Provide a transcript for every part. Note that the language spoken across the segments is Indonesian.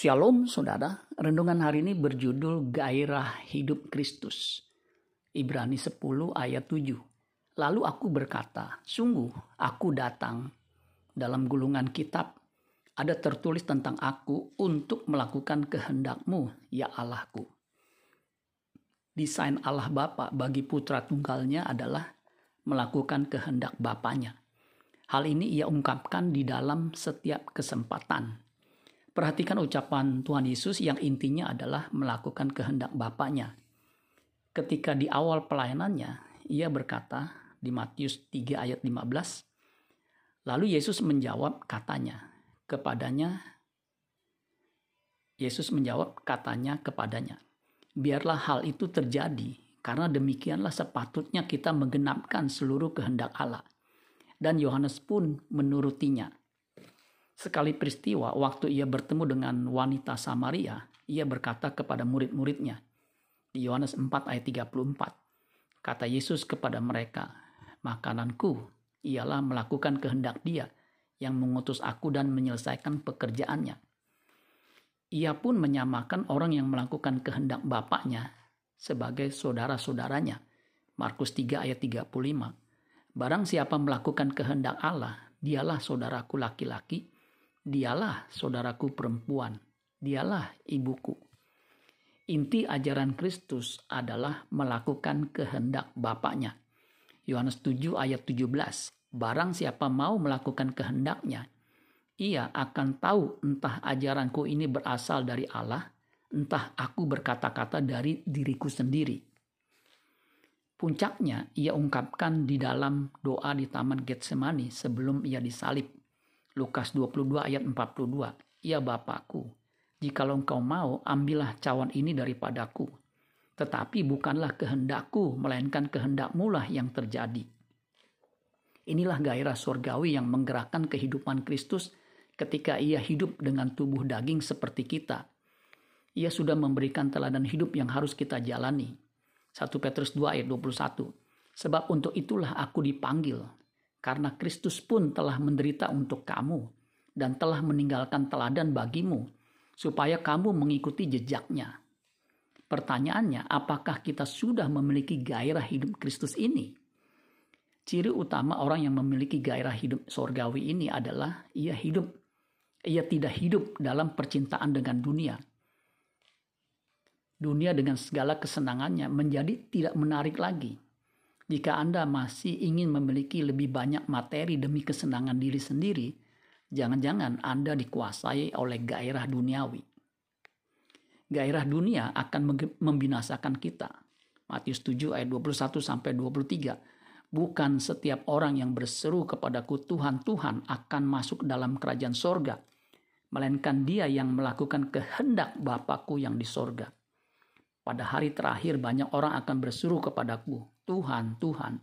Shalom saudara, renungan hari ini berjudul Gairah Hidup Kristus. Ibrani 10 ayat 7. Lalu aku berkata, sungguh aku datang. Dalam gulungan kitab ada tertulis tentang aku untuk melakukan kehendakmu, ya Allahku. Desain Allah Bapa bagi putra tunggalnya adalah melakukan kehendak Bapaknya. Hal ini ia ungkapkan di dalam setiap kesempatan Perhatikan ucapan Tuhan Yesus yang intinya adalah melakukan kehendak Bapaknya. Ketika di awal pelayanannya, ia berkata di Matius 3 ayat 15, lalu Yesus menjawab katanya kepadanya, Yesus menjawab katanya kepadanya, biarlah hal itu terjadi, karena demikianlah sepatutnya kita menggenapkan seluruh kehendak Allah. Dan Yohanes pun menurutinya. Sekali peristiwa, waktu ia bertemu dengan wanita Samaria, ia berkata kepada murid-muridnya, di Yohanes 4 ayat 34, kata Yesus kepada mereka, makananku ialah melakukan kehendak dia yang mengutus aku dan menyelesaikan pekerjaannya. Ia pun menyamakan orang yang melakukan kehendak Bapaknya sebagai saudara-saudaranya. Markus 3 ayat 35. Barang siapa melakukan kehendak Allah, dialah saudaraku laki-laki, Dialah saudaraku perempuan, dialah ibuku. Inti ajaran Kristus adalah melakukan kehendak Bapaknya. Yohanes 7 ayat 17. Barang siapa mau melakukan kehendaknya, ia akan tahu entah ajaranku ini berasal dari Allah, entah aku berkata-kata dari diriku sendiri. Puncaknya ia ungkapkan di dalam doa di Taman Getsemani sebelum ia disalib. Lukas 22 ayat 42. Ya Bapakku, jikalau engkau mau, ambillah cawan ini daripadaku. Tetapi bukanlah kehendakku, melainkan kehendakmu lah yang terjadi. Inilah gairah surgawi yang menggerakkan kehidupan Kristus ketika ia hidup dengan tubuh daging seperti kita. Ia sudah memberikan teladan hidup yang harus kita jalani. 1 Petrus 2 ayat 21. Sebab untuk itulah aku dipanggil, karena Kristus pun telah menderita untuk kamu dan telah meninggalkan teladan bagimu, supaya kamu mengikuti jejaknya. Pertanyaannya, apakah kita sudah memiliki gairah hidup Kristus ini? Ciri utama orang yang memiliki gairah hidup sorgawi ini adalah ia hidup, ia tidak hidup dalam percintaan dengan dunia. Dunia dengan segala kesenangannya menjadi tidak menarik lagi jika Anda masih ingin memiliki lebih banyak materi demi kesenangan diri sendiri, jangan-jangan Anda dikuasai oleh gairah duniawi. Gairah dunia akan membinasakan kita. Matius 7 ayat 21 sampai 23. Bukan setiap orang yang berseru kepadaku Tuhan, Tuhan akan masuk dalam kerajaan sorga. Melainkan dia yang melakukan kehendak Bapakku yang di sorga. Pada hari terakhir banyak orang akan berseru kepadaku, Tuhan, Tuhan,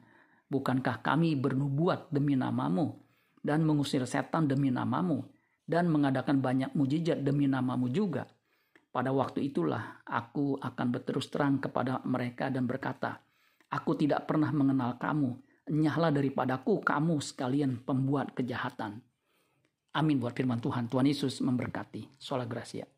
bukankah kami bernubuat demi namamu dan mengusir setan demi namamu dan mengadakan banyak mujizat demi namamu juga? Pada waktu itulah aku akan berterus terang kepada mereka dan berkata, Aku tidak pernah mengenal kamu, enyahlah daripadaku kamu sekalian pembuat kejahatan. Amin buat firman Tuhan. Tuhan Yesus memberkati. Sola Gracia.